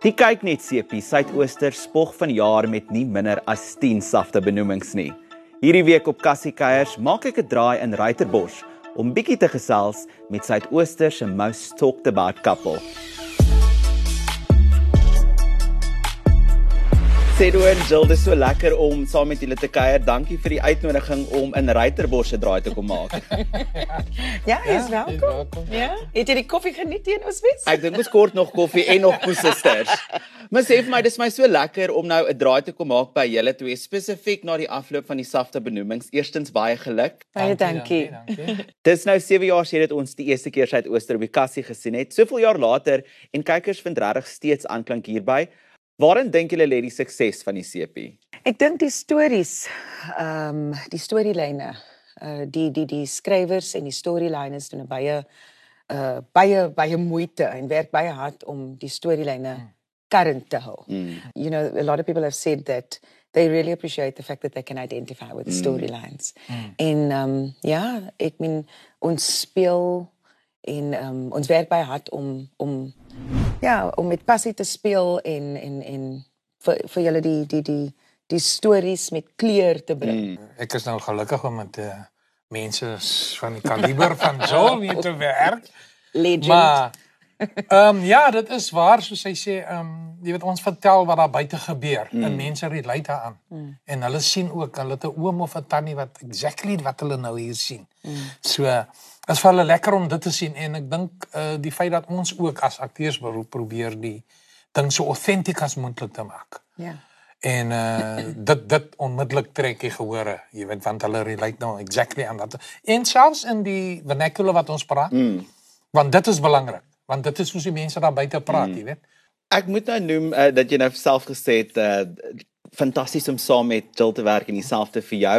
Die kyk net sepie Suidooster spog van jaar met nie minder as 10 safte benoemings nie. Hierdie week op Cassie Kuiers maak ek 'n draai in Ruiterbos om bietjie te gesels met Suidooster se most talked about couple. Sedo en Jill, dit is so lekker om saam met julle te kuier. Dankie vir die uitnodiging om in Ruiterbos se draai te kom maak. Ja, jy is welkom. Ja. Het jy die koffie geniet teen ons wens? Ek dink ons kort nog koffie en nog poesisters. Maar sê vir my, dis my so lekker om nou 'n draai te kom maak by julle twee spesifiek na die afloop van die safte benoemings. Eerstens baie geluk. Baie dankie. Dis nou 7 jaar sedit ons die eerste keer Suidooster op die kassie gesien het. Soveel jaar later en kykers vind regtig steeds aanklank hierby. Waarin dink julle lê die sukses van die CP? Ek dink die stories, ehm um, die storielyne, uh die die die skrywers en die storylines doen 'n baie uh baie baie moeite en werk baie hard om die storielyne current te hou. Mm. You know, a lot of people have said that they really appreciate the fact that they can identify with the storylines. En ehm um, ja, ek meen ons speel en ehm um, ons werk baie hard om om ja, om met passie te speel en en en vir vir julle die die die die stories met kleur te bring. Mm. Ek is nou gelukkig om met uh, mense van die kaliber van Joel mee te werk. Legend. Maar ehm um, ja, dit is waar soos hy sê, ehm um, jy weet ons vertel wat daar buite gebeur mm. en mense relate daaraan. Mm. En hulle sien ook, hulle het 'n oom of 'n tannie wat exactly wat hulle nou hier sien. Mm. So is vir hulle lekker om dit te sien en ek dink uh, die feit dat ons ook as akteurs beroep probeer die ding so authentic as moontlik te maak. ja. En uh dit dit onmiddellik trek jy gehore, jy weet want hulle relate nou exactly aan dat. En selfs in die vernacular wat ons praat. Mm. Want dit is belangrik, want dit is soos die mense daar buite praat, mm. jy weet. Ek moet nou noem uh, dat jy nou self gesê het uh fantasties om saam met Jill te werk en dieselfde vir jou.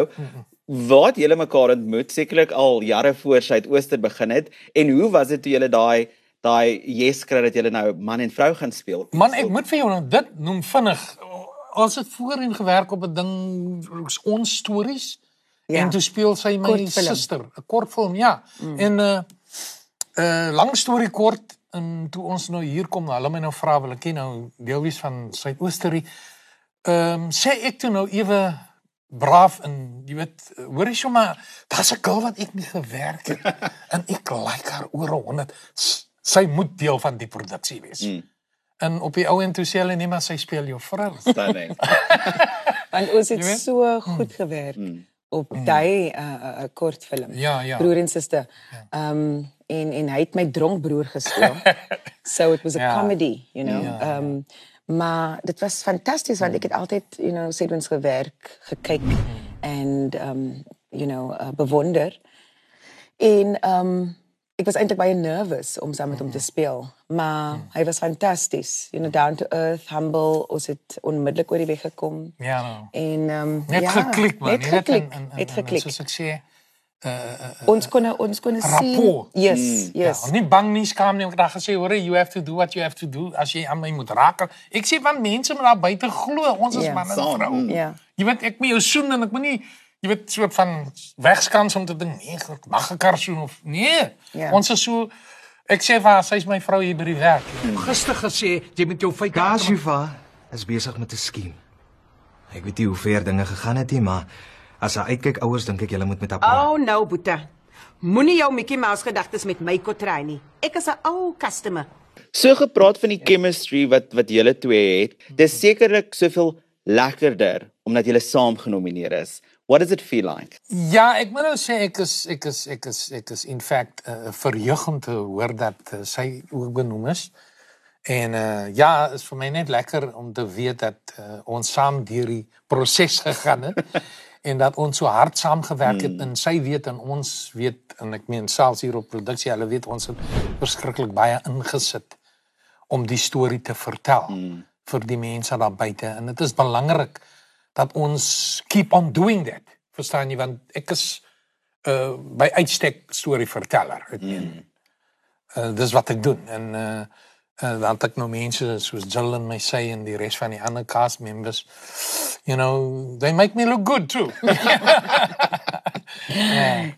Waar het julle mekaar ontmoet? Sekerlik al jare voor Suidooster begin het en hoe was dit toe julle daai daai yes kry dat julle nou man en vrou gaan speel? Man, ek moet vir jou nou dit noem vinnig. Ons het voorheen gewerk op 'n ding ons stories. Ja. En toe speel sy my Kortfilm. suster, 'n kortfilm, ja. Mm. En uh uh lang storie kort en toe ons nou hier kom, nou, hulle my nou vra wil ek ken nou deel wees van Suidoosterie. Ehm um, sê ek toe nou ewe braaf en jy weet hoor jy sommer daar's 'n girl wat ek mee gewerk het en ek like haar oor 100 S- sy moet deel van die produksie wees. Mm. En op die ou en toe sê hulle nee maar sy speel jou vrou. Stunning. Want ons het so goed gewerk op daai uh, uh, kortfilm. Ja, ja. Broer en suster. Ehm um, en en hy het my dronk gespeel. so it was a Ja. comedy, you know. Ja, Ehm um, maar dit was fantasties want ek het altyd, you know, Sedwins gewerk, gekyk en ehm um, you know, uh, bewonder. En ehm um, ek was eintlik baie nervous om saam met hom te speel, maar hy was fantasties. You know, down to earth, humble. Ons het onmiddellik oor die weg gekom. Ja nou. En ehm um, Net ja, geklik man. Net geklik. en- en- en- Net en geklik. Soos ek sê, Ons kon ons kon sien. Rapport. Yes, yes. Ja, nie bang nie, skaam nie. Ek het gesê, hoor, you have to do what you have to do as jy aan my moet raak. Ek sê want mense moet daar buite glo, ons is Ja. man en Saam, vrou. mm. Ja. Jy weet ek moet jou soen en ek moet nie jy weet soort van wegskans om te dink nee, ek mag ek haar soen of nee. Ja. Ons is so ek sê vir haar, sy's my vrou hier by die werk. Gister gesê jy met jou feite Kashifa is besig met 'n skiem. Ek weet nie hoe ver dinge gegaan het nie, maar as hy uitkyk ouers dink ek julle moet met haar praat. Oh nou Boeta. Moenie jou Mickey Mouse gedagtes met my kotry nie. Ek is 'n ou customer. So gepraat van die chemistry wat wat julle twee het. Dis sekerlik soveel lekkerder omdat julle saam genomineer is. What does it feel like? Ja, ek moet nou sê ek is ek is ek is ek is in fact uh, verheug om te hoor dat uh, sy ook benoem is. En uh ja, is vir my net lekker om te weet dat uh, ons saam deur die proses gegaan het en dat ons so hard saamgewerk het en sy weet en ons weet en ek meen selfs hier op produksie, hulle weet ons het verskriklik baie ingesit om die storie te vertel mm. vir die mense daar buite en dit is belangrik dat ons keep on doing that. Verstaan jy want ek is uh by uitstek storieverteller. Ek meen. Mm. Uh dis wat ek doen en uh uh dan het ek nou mense soos Jill en my sy en die res van die ander cast members you know, they make me look good too.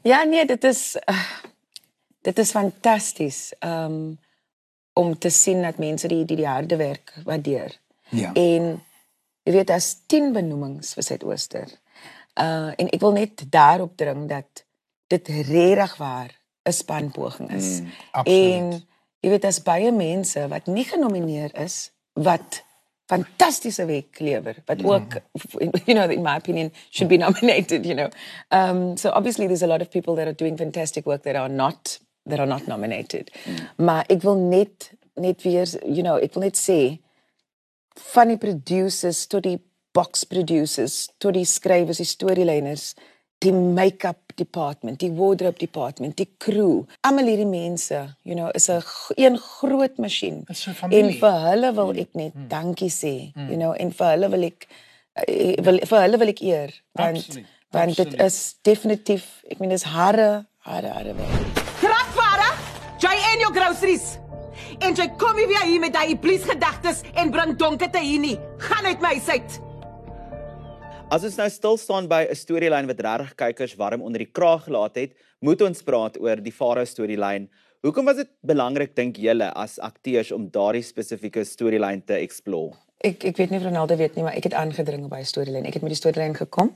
Ja, nee, dit is uh, dit is fantasties. Um, om te sien dat mense die die, die harde werk waardeer. Ja. En jy weet as 10 benoemings vir Suidooster. Uh en ek wil net daarop dring dat dit regtig waar 'n spanpoging is. Mm, absoluut. En jy weet as baie mense wat nie genomineer is wat fantastiese werk lewer wat mm. ook you know in my opinion should be nominated you know um so obviously there's a lot of people that are doing fantastic work that are not that are not nominated mm. maar ek wil net net weer you know ek wil net sê van die producers tot die box producers tot die skrywers die storielyners die make-up department, die wardrobe department, die crew. Almal hierdie mense, you know, is 'n een groot masjien. Familie. En vir hulle wil ek net mm. dankie sê, mm. you know, en vir hulle wil ek eh, wil vir hulle wil ek eer want Absoluut, want dit absoluut. is definitief, ek meen dis harde harde harde werk. Kragvader, jy en jou groceries. En jy kom nie weer hier met daai iblis gedagtes en bring donkerte hier nie. Gaan uit my huis uit. As ons nou stil staan by 'n storielyn wat regtig kykers warm onder die kraag gelaat het, moet ons praat oor die Farao storielyn. Hoekom was dit belangrik dink julle as akteurs om daardie spesifieke storielyn te explore? Ek ek weet nie of Ronaldo weet nie, maar ek het aangedring op by 'n storielyn. Ek het met die storielyn gekom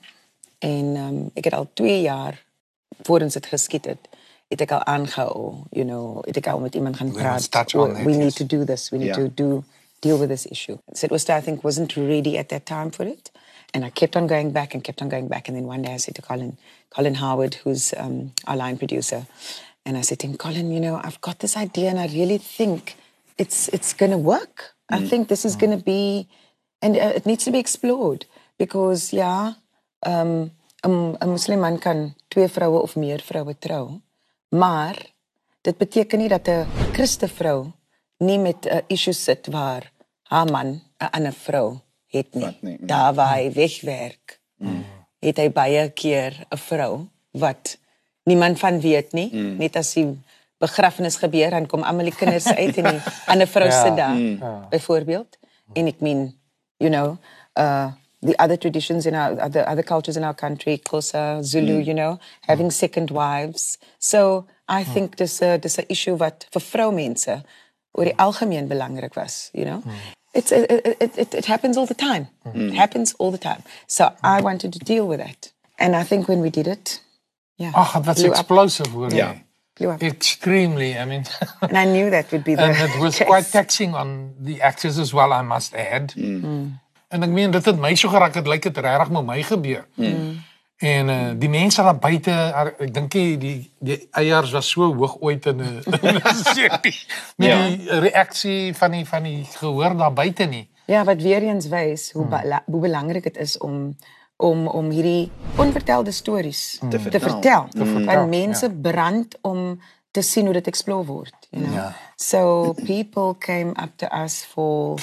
en ehm um, ek het al 2 jaar voor ons dit geskiet het, ek al aangehou, you know, ek al met iemand gaan We must praat. touch on We, need to do this. We need Yeah. to do deal with this issue. Sid was I think wasn't ready at that time for it. And I kept on going back and kept on going back. And then one day I said to Colin, Colin Howard, who's um, our line producer, and I said to him, Colin, you know, I've got this idea and I really think it's it's going to work. I think this is going to be, and uh, it needs to be explored because, yeah, um, 'n Muslim man kan twee vroue of meer vroue trou, maar dit beteken nie dat 'n Christen vrou nie met 'n issue sit waar haar man 'n ander vrou het nie. Wat nie, mm. Daar waar hy wegwerk. Mm. Het hy baie keer 'n vrou wat niemand van weet nie, mm. net as die begrafnis gebeur dan kom almal die kinders uit en die ander vrou Ja, sit daar mm. byvoorbeeld. En ek meen, you know, uh the other traditions in our other other cultures in our country, Xhosa, Zulu, mm. you know, having mm. second wives. So I mm. think dis 'n dis 'n issue wat vir vroumense oor die algemeen belangrik was, you know. It's it, it it it happens all the time. It happens all the time. So I wanted to deal with that. And I think when we did it, yeah. Ah, Ag, dit was blew explosive hoor. Ja. blew up. Extremely. I mean, And I knew that would be the and it was case. quite taxing on the actors as well, I must add. Mm. En ek meen dit het my so geraak, dit lyk dit regtig met my gebeur. Mm. En uh, die mense daar buite, ar- ek dink die die, die eiers was so hoog ooit in 'n. Met Ja. die reaksie van die van die gehoor daar buite nie. Ja, wat weer eens wys hoe bela- hoe belangrik dit is om om om hierdie onvertelde stories te vertel. Te vertel. vertel, Want mense brand om te sien hoe dit explore word, you know. Ja. So people came up to us for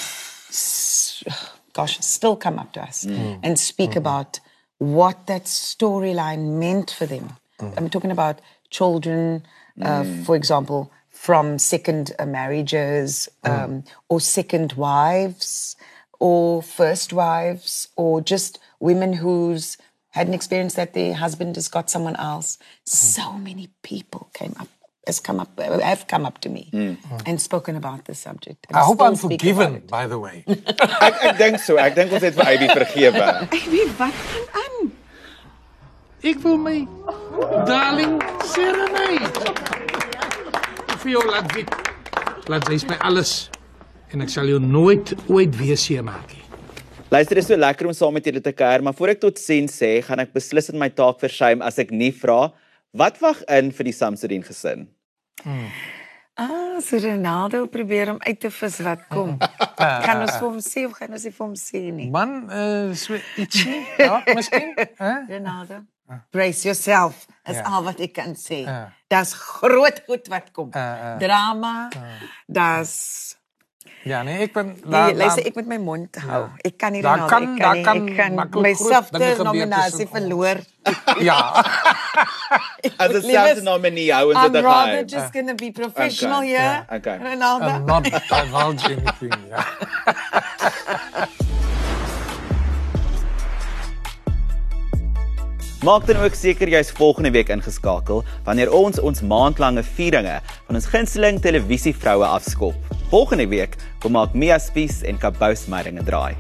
gosh, still come up to us mm. Mm. and speak mm-hmm. about what that storyline meant for them. Mm. I'm talking about children, uh, for example, from second uh, marriages um, or second wives or first wives or just women who's had an experience that their husband has got someone else. So many people came up, has come up, have come up to me and spoken about this subject. and I hope I'm forgiven by the way. Ek ek dink so. Ek dink ons het vir Abby vergewe. Ek weet wat gaan aan. Ek wil my darling serenade. Vir jou laat weet. Laat jy's my alles en ek sal jou nooit ooit weer seer maak nie. Luister, dit is so lekker om saam met julle te kuier, maar voor ek tot sien sê, gaan ek beslis in my taak versuim as ek nie vra wat wag in vir die Samsudin gesin. Ah, so Ronaldo probeer om uit te vis wat kom. gaan ons vir hom sê of gaan ons nie vir hom sê nie? Man, uh, so ietsie, ja, miskien, hè? Ronaldo, brace yourself. Is Ja. al wat ek kan sê. Ja. Daar's groot goed wat kom. Ja, ja. Drama. Daar's Ja, nee, ek ben Nee, luister, ek moet my mond hou. Ek kan nie Daar Ronaldo, kan- ek kan nie, kan ek kan myself te nominasie verloor. Ja. As 'n selfde nominee hou ons I'm dit rather geheim. just going to be professional Okay, here. ja, okay. Ronaldo. I'm not divulge anything. Ja. Maak dan ook seker jy's volgende week ingeskakel wanneer ons ons maandlange vieringe van ons gunsteling televisievroue afskop. Volgende week kom maak Mia Spies en Kabous Meidinge draai.